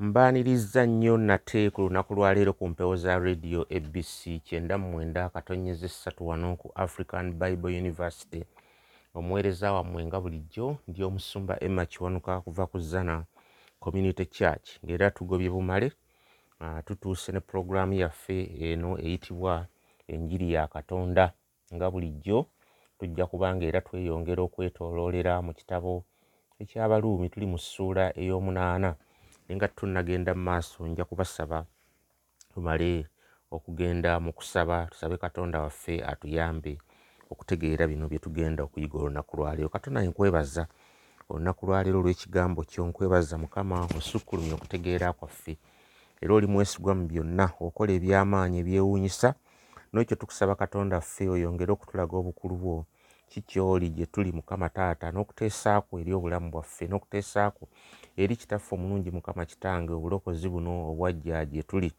mbaaniriza nnyo nate ku lunaku lwaleero ku mpewo za radio abc kyenda mwenda katonyeza essatu wano ku african bible university. Omuweereza wammwe nga bulijjo ndi omusumba emma kiwanuka kuva ku zana community church. Ng'era tugobye bumale uh, tutuuse ne puroguraamu yaffe eno eyitibwa enjiri ya katonda. Nga bulijjo tujja kubanga era tweyongera okwetooloolera mu kitabo ekyabaluumi tuli mu ssuula ey'omunaana naye nga tunnagenda mu maaso nja kubasaba tumale okugenda mu kusaba tusabe katonda waffe atuyambe okutegeera bino bye tugenda okuyiga olunaku lwaleero katonda nkwebaza olunaku lwaleero olw'ekigambo kyo nkwebaza mukama osukkulumya okutegeera kwaffe. Era oli mwesigwa mu byonna okola eby'amaanyi ebyewuunyisa n'ekyo tukusaba katonda ffe oyongere okutulaga obukulu bwo. Kikyoli gye tuli mukama taata n'okuteesaako eri obulamu bwaffe n'okuteesaako eri kitaffe omulungi mukama kitange obulokozi buno obwajja gye tuli.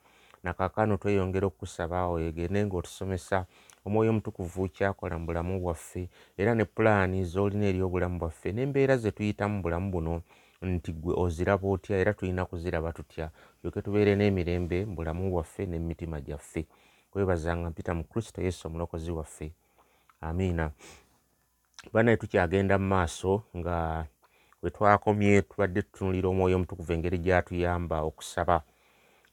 Nakakano tweyongera okusaba oyegende ng'otusomesa omwoyo omutukuvu kyakola mu bulamu bwaffe era ne pulaani z'olina eri obulamu bwaffe n'embeera ze tuyitamu bulamu buno nti gwe oziraba otya era tulina kuziraba tutya yoke tubeere n'emirembe mu bulamu bwaffe n'emitima gyaffe. Kwebazanga mpita mu kristo yesu omulokozi waffe. Amiina. Banaye tukyagenda mu maaso nga we twakomye tubadde tutunulira omwoyo omutukuvu engeri gy'atuyamba okusaba.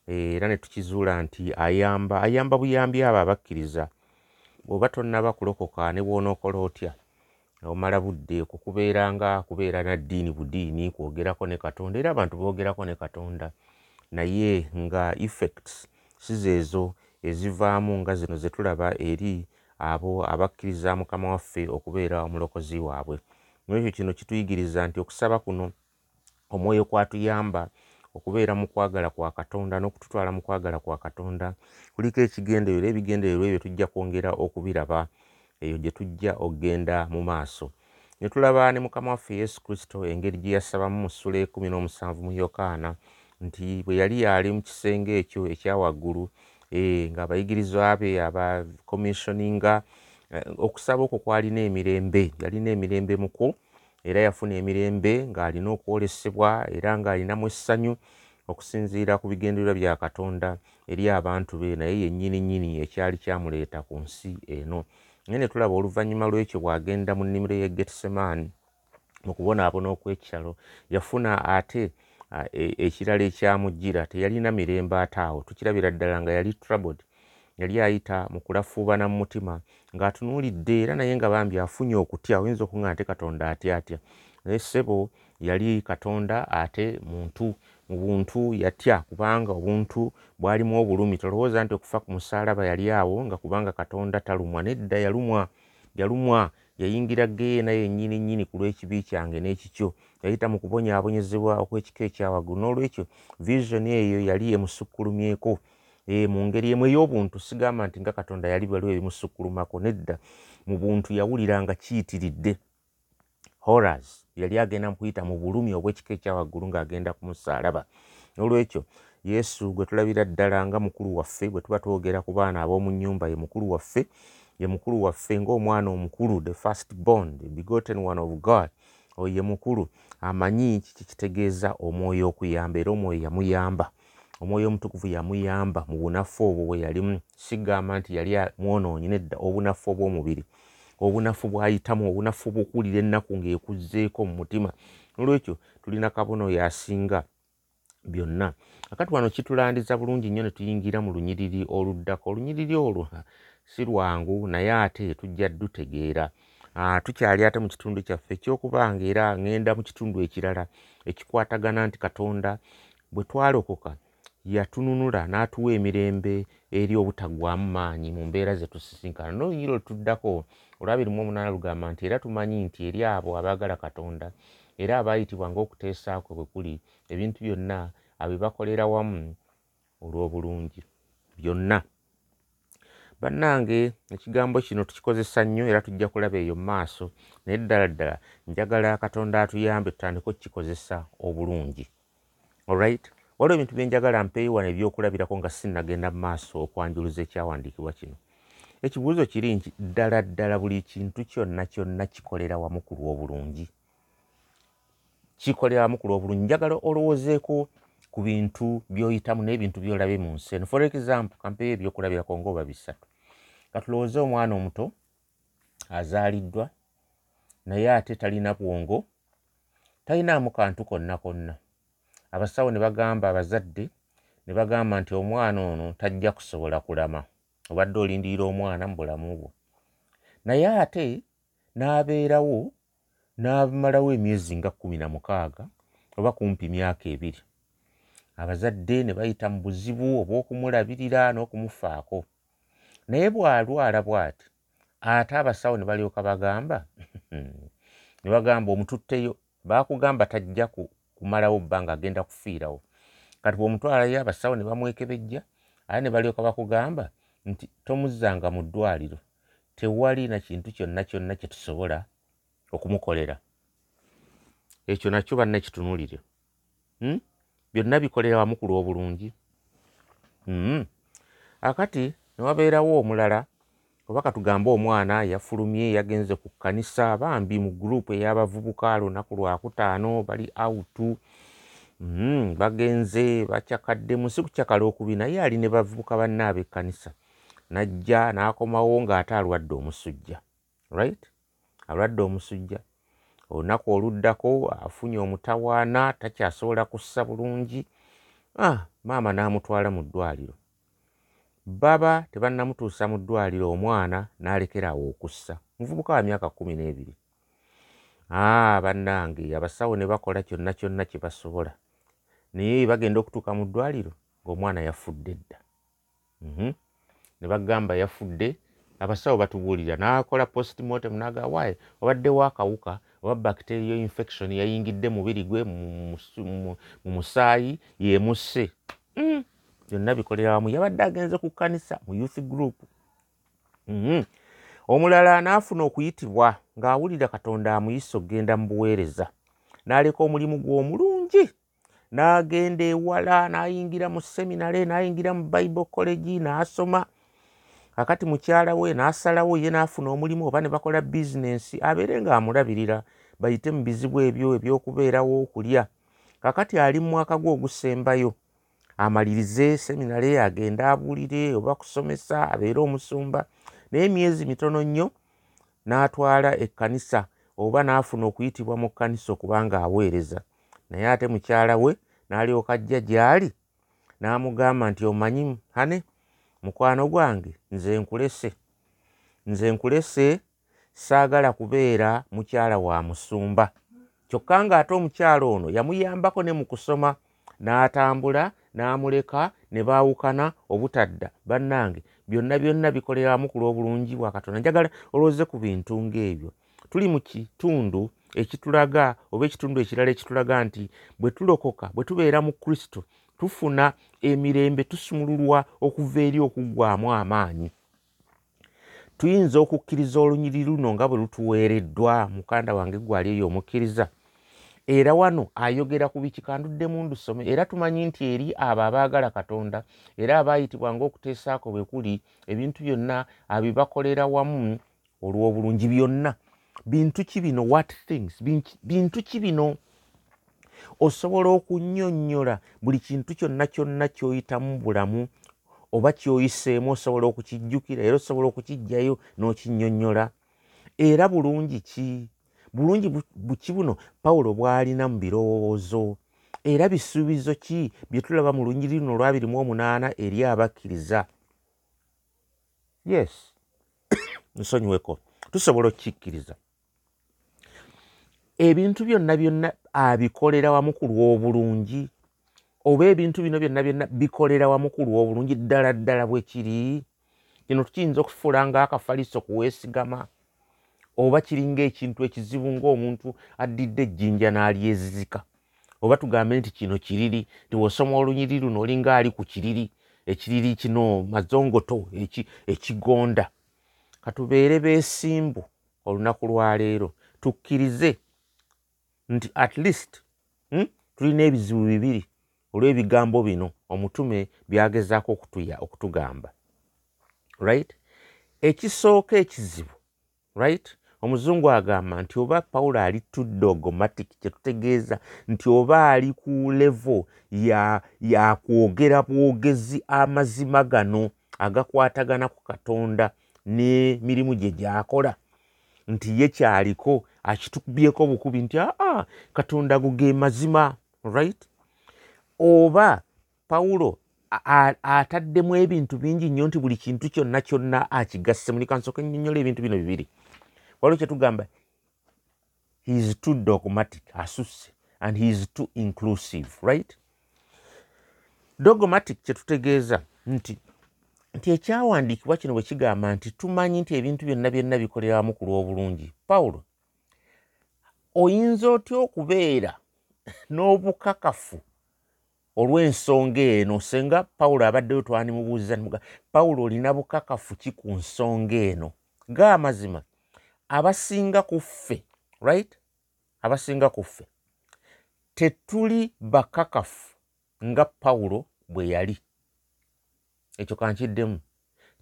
Era ne tukizuula nti ayamba ayamba buyambi abo abakkiriza. Bw'oba tonnaba kulokoka ne bw'onookola otya? Omala budde kukubeera nga kubeera na ddiini budiini kwogerako ne katonda era abantu boogerako ne katonda. Naye nga effects si zeezo ezivaamu nga zino ze tulaba eri abo abakkiriza mukama waffe okubeera omulokozi waabwe nekyo kino kituyigiriza nti okusaba kuno omwoyo kwatuyamba okubeera mu kwagala kwa katonda n'okututwala mu kwagala kwa katonda. Kuliko ekigendererwa ebigendererwa ebyo tujja kwongera okubiraba eyo gye tujja okgenda mu maaso. Ne tulaba ne mukama waffe yesu kristo engeri gye yasabamu mu ssula ekumi n'omusanvu mu yokaana nti bwe yali yali mu kisenge ekyo ekyawaggulu eh, ng'abayigirizwa be abakomissioninga Eh, okusaba okwo kwalina emirembe yalina emirembe muku era yafuna emirembe ng'alina okwolesebwa era ng'alinamu essanyu okusinziira ku bigendererwa bya katonda eri abantu be naye yennyini nnyini ekyali kyamuleeta ku nsi eno. Naye ne tulaba oluvannyuma lw'ekyo bw'agenda mu nnimiro ye getsemani mu kubonaabona okw'ekyalo yafuna ate e, ekirala ekyamujjira teyalina mirembe ate awo tukirabira ddala nga yali troubled yali ayita mu kulafuubana mu mutima ng'atunuulidde era naye nga bambi afunye okutya oyinza okuŋŋa ate katonda atya atya. Naye ssebo yali katonda ate muntu mu buntu yatya kubanga obuntu bwalimu obulumi. Tolowooza nti okufa ku musaalaba yali awo nga kubanga katonda talumwa nedda yalumwa yalumwa yayingira geena yennyini nnyini ku lw'ekibi kyange n'ekikyo. Yayita mu kubonyaabonyezebwa okw'ekiko ekyawaggulu n'olwekyo visioni eyo yali emusukkulumyeko mu ngeri emu ey'obuntu sigamba nti nga katonda yali baliwo ebimusukkulumako nedda mu buntu yawulira nga kiyitiridde. Horas yali agenda mukuyita mu bulumi obw'ekika ekyawaggulu ng'agenda ku musaalaba. N'olwekyo yesu gwe tulabira ddala nga mukulu waffe bwe tuba twogera ku baana ab'omu nnyumba ye mukulu waffe ye mukulu waffe ng'omwana omukulu the first born the begotten one of god oyo ye mukulu. Amanyi kiki kitegeeza omwoyo okuyamba era omwoyo yamuyamba omwoyo omutukuvu yamuyamba mu bunafu obwo bwe yalimu. Sigamba nti yali mwonoonyi nedda obunafu obw'omubiri. Obunafu bwayitamu obunafu bwokuwulira ennaku ng'ekuzzeeko mu mutima. Olwekyo tulina kabono oyo asinga byonna. Akati wano kitulandiza bulungi nnyo ne tuyingira mu lunyiriri oluddako. Olunyiriri olwo si lwangu naye ate tujja dutegeera. Tukyali ate mu kitundu kyaffe ekyokubanga era ŋŋenda mu kitundu ekirala ekikwatagana nti katonda bwe twalokoka yatununula n'atuwa emirembe eri obutagwamu maanyi mu mbeera ze tusisinkana. N'olunyiri olutuddako olwabirimu omunaana lugamba nti era tumanyi nti eri abo abaagala katonda era abaayitibwa ng'okuteesaakwe bwe kuli ebintu byonna abebakolera wamu olw'obulungi byonna. Bannange ekigambo kino tukikozesa nnyo era tujja kulaba eyo mu maaso naye ddala ddala njagala katonda atuyambe tutandika okukikozesa obulungi. Alright waliwo ebintu byenjagala mpeeyiwa nebyokulabirako nga sinnagenda mu maaso okwanjuluza ekyawandiikibwa kino. Ekibuuzo kiri nti ddala ddala buli kintu kyonna kyonna kikolera wamu ku lw'obulungi. Kikolera wamu ku lw'obulungi. Njagala olowoozeeko ku bintu by'oyitamu n'ebintu by'olabe mu nsi. Eno for example kampeyo ebyokulabirako ngaoba bisatu. Katulowooze omwana omuto azaaliddwa naye ate talina bwongo talinaamu kantu konna konna abasawo ne bagamba abazadde ne bagamba nti omwana ono tajja kusobola kulama. Obadde olindirira omwana mu bulamu bwo. Naye ate n'abeerawo n'amalawo emyezi nga kkumi na mukaaga oba kumpi myaka ebiri. Abazadde ne bayita mu buzibu obw'okumulabirira n'okumufaako. Naye bw'alwala bw'ati ate abasawo ne balyoka bagamba ne bagamba omututteyo baakugamba tajja kumalawo bbanga agenda kufiirawo kati bw'omutwalayo abasawo ne bamwekebejja ate ne balyoka bakugamba nti tomuzzanga mu ddwaliro tewali na kintu kyonna kyonna kye tusobola okumukolera ekyo nakyo banna kitunulire hmm? byonna bikolera wamu ku lw'obulungi hmm. akati newabeerawo omulala oba katugambe omwana yafulumye yagenze ku kkanisa bambi mu gurupu ey'abavubuka lunaku lwakutaano bali autu hmm. bagenze bakyakadde musi kukyakala okubi naye ali ne bavubuka banna ab'ekkanisa. Najja n'akomawo ng'ate alwadde omusujja right? Alwadde omusujja. Olunaku oluddako afunye omutawaana takyasobola kussa bulungi. Ah, maama n'amutwala mu ddwaliro baba tebannamutuusa mu ddwaliro omwana n'alekeraawo okussa. Muvubuka wa myaka kumi n'ebiri. Ah, bannange abasawo ne bakola kyonna kyonna kye basobola. Naye bagenda okutuuka mu ddwaliro ng'omwana yafudde dda. -hmm. ne bagamba yafudde abasawo batubuulira n'akola postmortem naga waaye obaddewo akawuka oba bacteria infection yayingidde mubiri gwe mu musaayi yemusse mm. Byonna bikolera wamu yabadde agenze ku kkanisa mu youth group. -hmm. omulala n'afuna okuyitibwa ng'awulira katonda amuyisa okgenda mu buweereza. N'aleka omulimu gw'omulungi n'agenda ewala n'ayingira mu seminare n'ayingira mu bible college n'asoma. Kakati mukyala we n'asalawo ye n'afuna omulimu oba ne bakola bizinensi abeere ng'amulabirira bayite mu bizibu ebyo ebyokubeerawo okulya. Kakati ali mu mwaka gwe ogusembayo amalirize seminare agende abuulire oba kusomesa abeere omusumba naye emyezi mitono nnyo n'atwala ekkanisa oba n'afuna okuyitibwa mu kkanisa okubanga aweereza. Naye ate mukyala we n'alyoka ajja gy'ali n'amugamba nti omanyi hane mukwano gwange nze nkulese. Nze nkulese saagala kubeera mukyala wa musumba. Kyokka ng'ate omukyala ono yamuyambako ne mu kusoma n'atambula n'amuleka ne baawukana obutadda bannange. Byonna byonna bikoleramu ku lw'obulungi bwa katonda. Njagala olwoze ku bintu ng'ebyo tuli mu kitundu ekitulaga oba ekitundu ekirala ekitulaga nti bwe tulokoka bwe tubeera mu kristo tufuna emirembe tusumululwa okuva eri okuggwamu amaanyi. Tuyinza okukkiriza olunyiri luno nga bwe lutuweereddwa. Mukanda wange gwali eyo omukkiriza era wano ayogera ku biki kanduddemu ndusome era tumanyi nti eri abo abaagala katonda era abaayitibwa ngaokuteesaako bwe kuli ebintu byonna abibakolera wamu olw'obulungi byonna. Bintu ki bino what things? Bintu ki bino osobola okunnyonnyola buli kintu kyonna kyonna ky'oyitamu bulamu oba ky'oyiseemu osobola okukijjukira era osobola okukijjayo n'okinnyonnyola. Era bulungi ki bulungi buki buno pawulo bw'alina mu birowoozo. Era bisuubizo ki? Bye tulaba mu lunyiri luno olwabirimu omunaana eri abakkiriza. Yes. Nsonyiweko. Tusobola okukikkiriza. Ebintu byonna byonna abikolera wamu ku lw'obulungi. Oba ebintu bino byonna byonna bikolera wamu ku lw'obulungi ddala ddala bwe kiri. Kino tukiyinza okufuula ngaakafaliso kuweesigama oba kiringa ekintu ekizibu ngaomuntu addidde ejjinja n'alyezizika. Oba tugambe nti kino kiriri tiwosoma olunyiri luno olinga ali ku kiriri ekiriri kino mazongoto ekigonda. Katubeere beesimbu olunaku lwaleero tukkirize nti at least hmm, tulina ebizibu bibiri olw'ebigambo bino omutume byagezaako okutugamba. Right? Ekisooka ekizibu right omuzungu agamba nti oba pawulo ali to dogmatic kyetutegeeza nti oba ali ku levo yakwogera ya bwogezi amazima gano agakwatagana ku katonda n'emirimu gye gyakola nti ye kyaliko akitubyeko obukubi nti aa katonda go ge mazima right? Oba pawulo ataddemu ebintu bingi nnyo nti buli kintu kyonna kyonna akigasse mulikansooka nnyonnyola ebintu bino bibiri waliwo kyetugamba heis too dogmatic asusse and heis too inclusive right? Dogmatic kyetutegeeza nti nti ekyawandiikibwa kino bwe kigamba nti tumanyi nti ebintu byonna byonna bikolerawamu ku lw'obulungi. Pawulo oyinza otya okubeera n'obukakafu olw'ensonga eno? Senga pawulo abaddeyo twanimubuuziza nimuga pawulo olina bukakafu ki ku nsonga eno? Gaamazima abasinga ku ffe right? Abasinga ku ffe. Tetuli bakakafu nga pawulo bwe yali. Ekyo kankiddemu.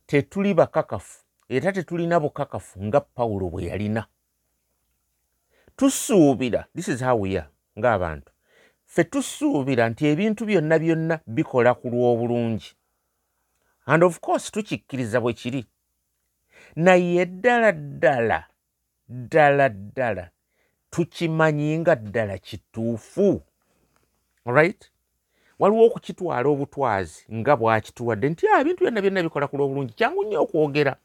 Tetuli bakakafu era tetulina bukakafu nga pawulo bwe yalina. Tusuubira this is how we are ng'abantu. Ffe tusuubira nti ebintu byonna byonna bikola ku lw'obulungi. And of course tukikkiriza bwe kiri. Naye ddala ddala ddala ddala. Tukimanyi nga ddala kituufu right waliwo okukitwala obutwazi nga bwakituwadde nti ah, ebintu byonna byonna bikola ku lw'obulungi kyangu nnyo okwogera.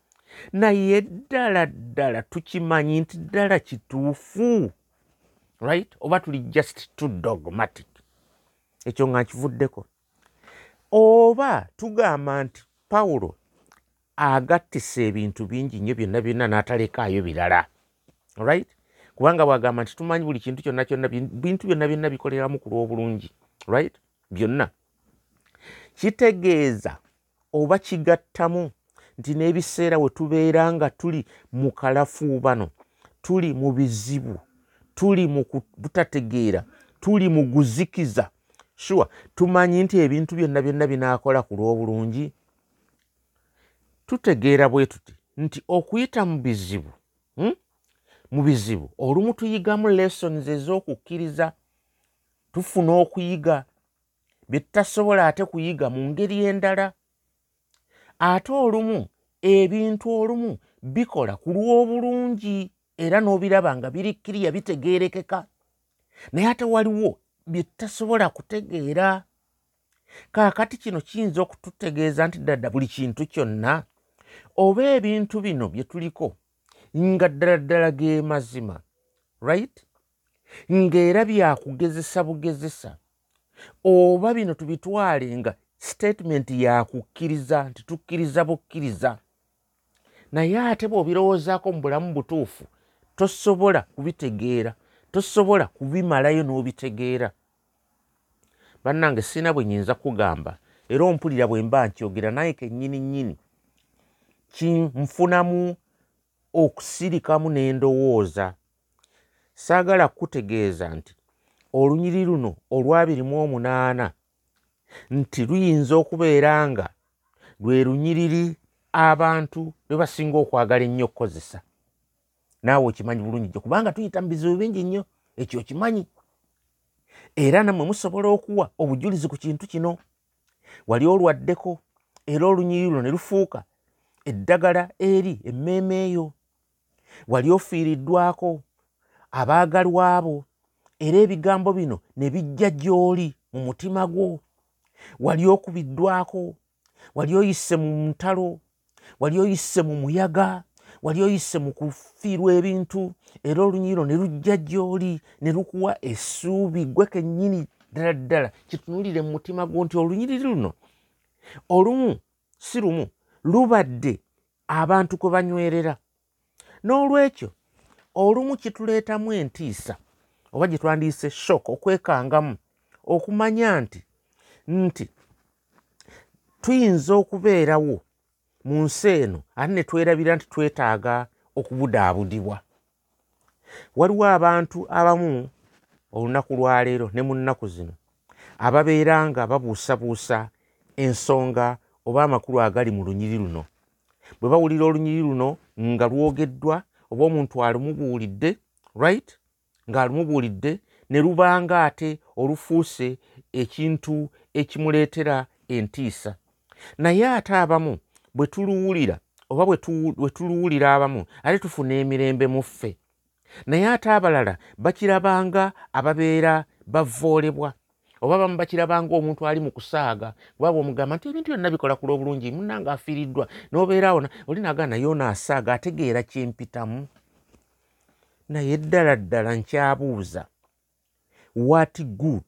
Naye ddala ddala tukimanyi nti ddala kituufu right oba tuli just too dogmatic. Ekyo nga nkivuddeko. Oba tugamba nti pawulo agattisa ebintu bingi nnyo byonna byonna n'atalekaayo birala right kubanga bwagamba nti tumanyi buli kintu kyonna kyonna bintu byonna byonna bikoleramu ku lw'obulungi right byonna. Kitegeeza oba kigattamu nti n'ebiseera we tubeera nga tuli mu kalafuubano tuli mu bizibu tuli mu butategeera tuli mu guzikiza sure tumanyi nti ebintu byonna byonna binaakola ku lw'obulungi? Tutegeera bwe tuti nti okuyita mu bizibu hmm? Mu bizibu olumu tuyigamu lessons ez'okukkiriza tufuna okuyiga bye tutasobola ate kuyiga mu ngeri endala. Ate olumu ebintu olumu bikola ku lw'obulungi era n'obiraba nga birikkiriya bitegeerekeka. Naye ate waliwo bye tutasobola kutegeera. Kaakati kino kiyinza okututegeeza nti ddadda buli kintu kyonna oba ebintu bino bye tuliko nga ddala ddala ge mazima right? Ng'era byakugezesa bugezesa. Oba bino tubitwale nga statement yakukkiriza nti tukkiriza bukkiriza. Naye ate bw'obirowoozaako mu bulamu butuufu tosobola kubitegeera tosobola kubimalayo n'obitegeera. Bannange sirina bwe nyinza kugamba era ompulira bwe mba nkyogera naye kennyini nnyini. Kinfunamu okusirikamu n'endowooza saagala kutegeeza nti olunyiri luno olwabirimu omunaana nti luyinza okubeera nga lwe lunyiriri abantu lwe basinga okwagala ennyo okukozesa. Naawe okimanyi bulungi jjo kubanga tuyita mu bizibu bingi nnyo ekyo okimanyi. Era nammwe musobola okuwa obujulizi ku kintu kino. Wali olwaddeko era olunyiri luno ne lufuuka eddagala eri emmeeme eyo wali ofiiriddwako. Abaagalwabo era ebigambo bino ne bijja gy'oli mu mutima gwo. Wali okubiddwako wali oyise mu ntalo wali oyise mu muyaga wali oyise mu kufiirwa ebintu era olunyiro ne lujja gy'oli ne lukuwa essuubi gwe kennyini ddala ddala. Kitunuulire mu mutima gwo nti olunyiriri luno. Olumu si lumu lubadde abantu kwe banywerera n'olwekyo olumu kituleetamu entiisa oba gye twandiise shock okwekangamu okumanya nti nti tuyinza okubeerawo mu nsi eno ate ne twerabira nti twetaaga okubudaabudibwa. Waliwo abantu abamu olunaku lwaleero ne mu nnaku zino ababeera nga babuusabuusa ensonga oba amakulu agali mu lunyiri luno bwe bawulira olunyiri luno nga lwogeddwa oba omuntu alimubuulidde right? Ng'alimubuulidde ne lubanga ate olufuuse ekintu ekimuleetera entiisa. Naye ate abamu bwe tuluwulira oba bwe tuluwulira abamu ate tufuna emirembe mu ffe. Naye ate abalala bakirabanga ababeera bavoolebwa oba bamu bakirabanga omuntu ali mu kusaaga kubaba omugamba nti ebintu byonna bikola ku lw'obulungi munanga afiiriddwa n'obeeraawo oli naga naye onaasaaga ategeera kyempitamu naye ddala ddala nkyabuuza what good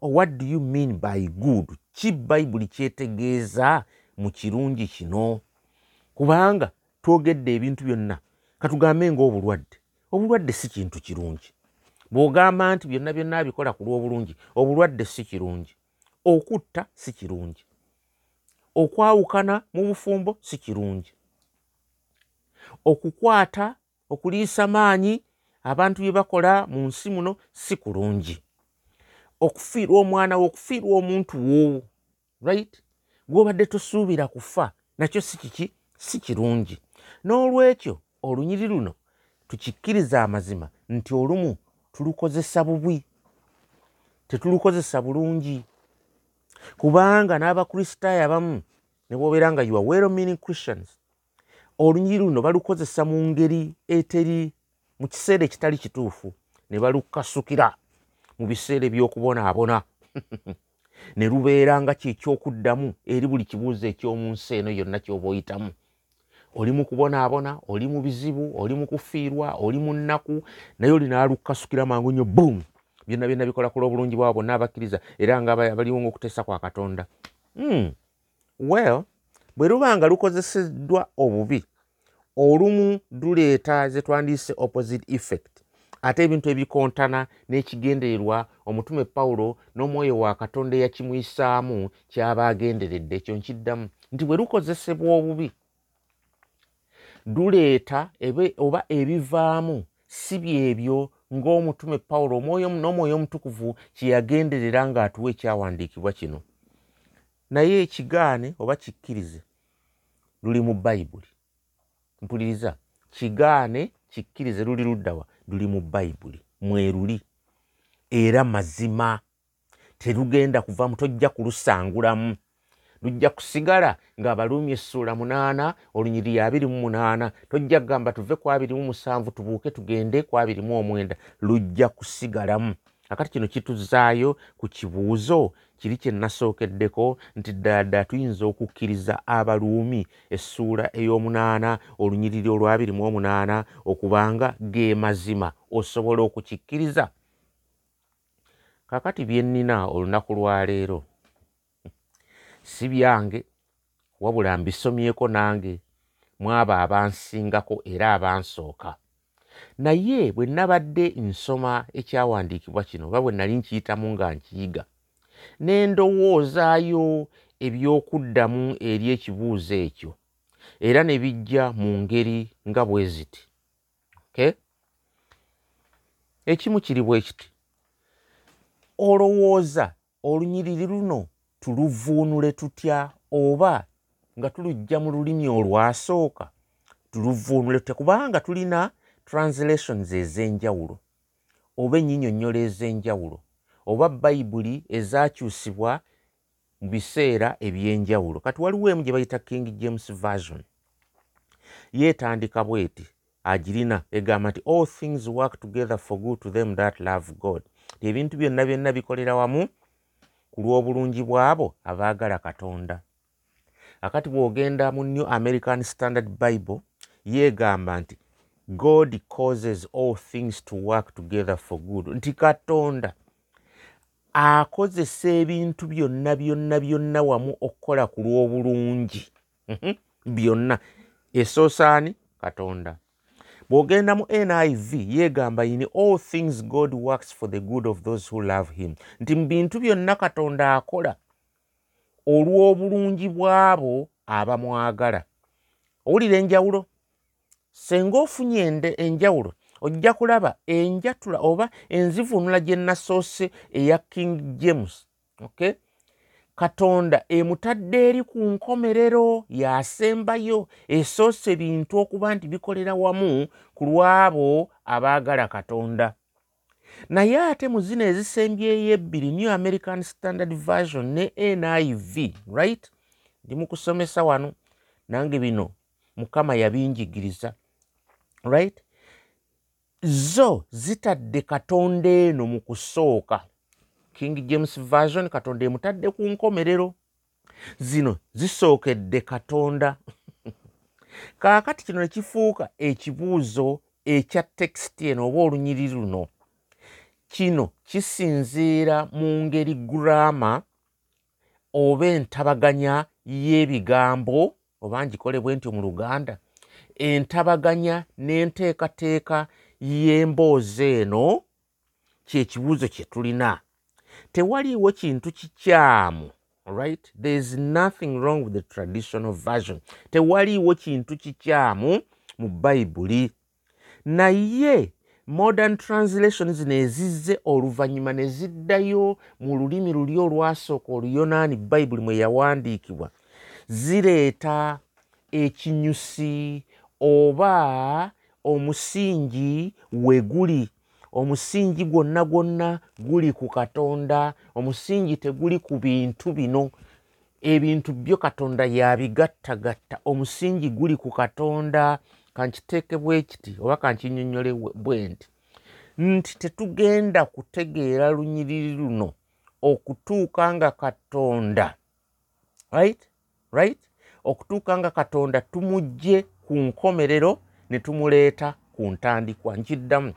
or what do you mean by good? Ki bayibuli kyetegeeza mu kirungi kino? Kubanga twogedde ebintu byonna katugambe ngaobulwadde obulwadde si kintu kirungi bw'ogamba nti byonna byonna abikola ku lw'obulungi obulwadde si kirungi. Okutta si kirungi. Okwawukana mu bufumbo si kirungi. Okukwata okuliisa maanyi abantu bye bakola mu nsi muno si kulungi. Okufiirwa omwana wo okufiirwa omuntu wo right? Gw'obadde tosuubira kufa nakyo si kiki? Si kirungi. N'olwekyo olunyiri luno tukikkiriza amazima nti olumu tulukozesa bubi tetulukozesa bulungi. Kubanga n'abakristaayo abamu ne bwobeera nga you are well meaning christians olunyiri luno balukozesa mu ngeri eteri mu kiseera ekitali kituufu ne balukasukira mu biseera ebyokubonaabona. Ne lubeera nga kyekyokuddamu eri buli kibuuzo eky'omu nsi eno yonna ky'oba oyitamu oli mu kubonaabona oli mu bizibu oli mu kufiirwa oli mu nnaku naye olinaalukasukira mangu nnyo boom! Byonna byonna bikola kula obulungi bwabo bonna abakkiriza era nga baliwo ngaokuteesa kwa katonda. Hmm. well bwe luba nga lukozeseddwa obubi olumu luleeta ze twandiise opposite effect. Ate ebintu ebikontana n'ekigendererwa omutume pawulo n'omwoyo wa katonda eyakimuyisaamu kyaba agenderedde ekyo nkiddamu. Nti bwe lukozesebwa obubi luleeta oba ebivaamu si byebyo ng'omutume pawulo n'omwoyo omutukuvu kyeyagenderera ng'atuwa ekyawandiikibwa kino. Naye ekigaane oba kikkirize luli mu bayibuli mpuliriza kigaane kikkirize luli luddawa luli mu bayibuli mweruli. Era mazima. Terugenda kuvamu tojja kulusangulamu lujja kusigala ng'abaluumi essuula munaana olunyiri abiri mu munaana. Tojja kugamba tuve ku abiri mu musanvu tubuuke tugende ku abiri mu omwenda. Lujja kusigalamu. Akati kino kituzaayo ku kibuuzo kiri kye nasookeddeko nti ddala tuyinza okukkiriza abaluumi essuula ey'omunaana olunyiriri olwabiri mu omunaana okubanga ge mazima osobola okukikkiriza. Kakati bye nnina olunaku lwaleero si byange wabula mbisomyeko nange mwaba abansingako era abansooka. Naye bwe nabadde nsoma ekyawandiikibwa kino oba bwe nali nkiyitamu nga nkiyiga ne ndowoozaayo ebyokuddamu eri ekibuuzo ekyo era ne bijja mu ngeri nga bwe ziti. Ekimu kiri bwe kiti. Olowooza olunyiriri luno tuluvuunule tutya oba nga tulujja mu lulimi olwasooka tuluvuunule tutya? Kubanga tulina translations ez'enjawulo oba enyinyonnyola ez'enjawulo oba bayibuli ezakyusibwa mu biseera eby'enjawulo. Kati waliwo emu gye bayita king james version. Yeetandika bweti agirina egamba nti all things work together for good to them that love god. Ebintu byonna byonna bikolera wamu ku lw'obulungi bw'abo abaagala katonda. Akati bw'ogenda mu new american standard bible yeegamba nti god causes all things to work together for good. Nti katonda akozesa ebintu byonna byonna byonna wamu okukola ku lw'obulungi. Byonna. Esoosaani katonda bw'ogenda mu niv yeegamba yini all things god works for the good of those who love him. Nti mu bintu byonna katonda akola olw'obulungi bw'abo abamwagala. Owulira enjawulo? Senga ofunye enjawulo ojja kulaba enjatula oba enzivunula gye nasoose eya king james okay katonda emutadde eri ku nkomerero yasembayo esoose bintu okuba nti bikolera wamu ku lw'abo abaagala katonda. Naye ate mu zino ezisembyeyo ebbiri new american standard version ne niv right? Ndi mu kusomesa wano nange bino mukama yabinjigiriza right? Zo zitadde katonda eno mu kusooka king james version katonda emutadde ku nkomerero. Zino zisookedde katonda. Kaakati kino nekifuuka ekibuuzo ekya tekisiti eno oba olunyiri luno. Kino kisinziira mu ngeri gurama oba entabaganya y'ebigambo oba ngikolebwe ntyo mu luganda entabaganya n'enteekateeka y'emboozi eno kyekibuuzo kye tulina tewaliiwo kintu kikyamu right? There is nothing wrong with the traditional version. Tewaliiwo kintu kikyamu mu bayibuli naye modern translation zino ezizze oluvannyuma ne ziddayo mu lulimi luli olwasooka oluyonaani bayibuli mwe yawandiikibwa. Zireeta ekinyusi oba omusingi we guli omusingi gwonna gwonna guli ku katonda omusingi teguli ku bintu bino. Ebintu byo katonda yabigattagatta omusingi guli ku katonda. Kankiteeke bwe kiti oba kankinyonyole bwe nti nti tetugenda kutegeera lunyiriri luno okutuuka nga katonda. Right? Right? Okutuuka nga katonda tumugye ku nkomerero ne tumuleeta ku ntandikwa. Nkiddamu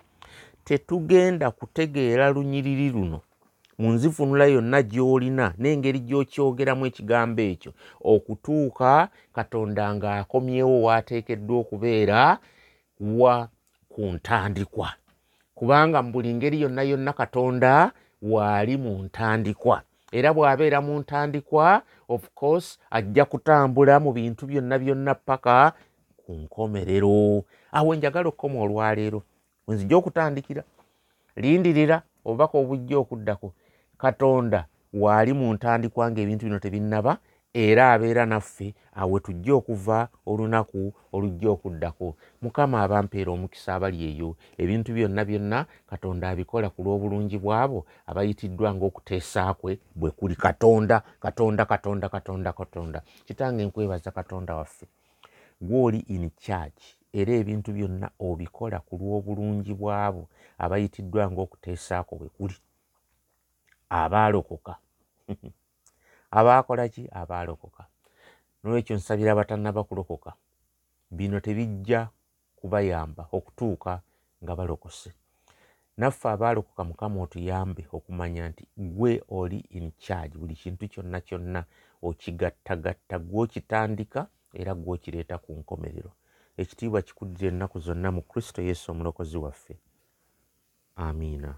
tetugenda kutegeera lunyiriri luno. Mu nzifunula yonna gy'olina n'engeri gy'okyogeramu ekigambo ekyo. Okutuuka katonda ng'akomyewo waateekeddwa okubeera wa ku ntandikwa. Kubanga mu buli ngeri yonna yonna katonda waali mu ntandikwa. Era bw'abeera mu ntandikwa of course ajja kutambula mu bintu byonna byonna paka ku nkomerero. Awo njagala okukoma olwaleero wenzijja okutandikira. Lindirira obubaka obujja okuddako. Katonda waali mu ntandikwa ngaebintu bino tebinnaba era abeera naffe awe tujja okuva olunaku olujja okuddako. Mukama abampeera omukisa abali eyo. Ebintu byonna byonna katonda abikola ku lw'obulungi bwabo abayitiddwa ngaokuteesa kwe bwe kuli. Katonda katonda katonda katonda katonda. Kitange nkwebaza katonda waffe gwoli in charge era ebintu byonna obikola ku lw'obulungi bwabo abayitiddwa ngaokuteesaako bwe kuli. Abaalokoka abaakola ki? Abaalokoka nolwekyo nsabira abatannaba kulokoka. Bino tebijja kubayamba okutuuka nga balokose. Naffe abaalokoka mukama otuyambe okumanya nti gwe oli in charge buli kintu kyonna kyonna okigattagatta gwokitandika era gwokireeta ku nkomerero ekitiibwa kikuddira ennaku zonna mu kristo yesu omulokozi waffe. Amiina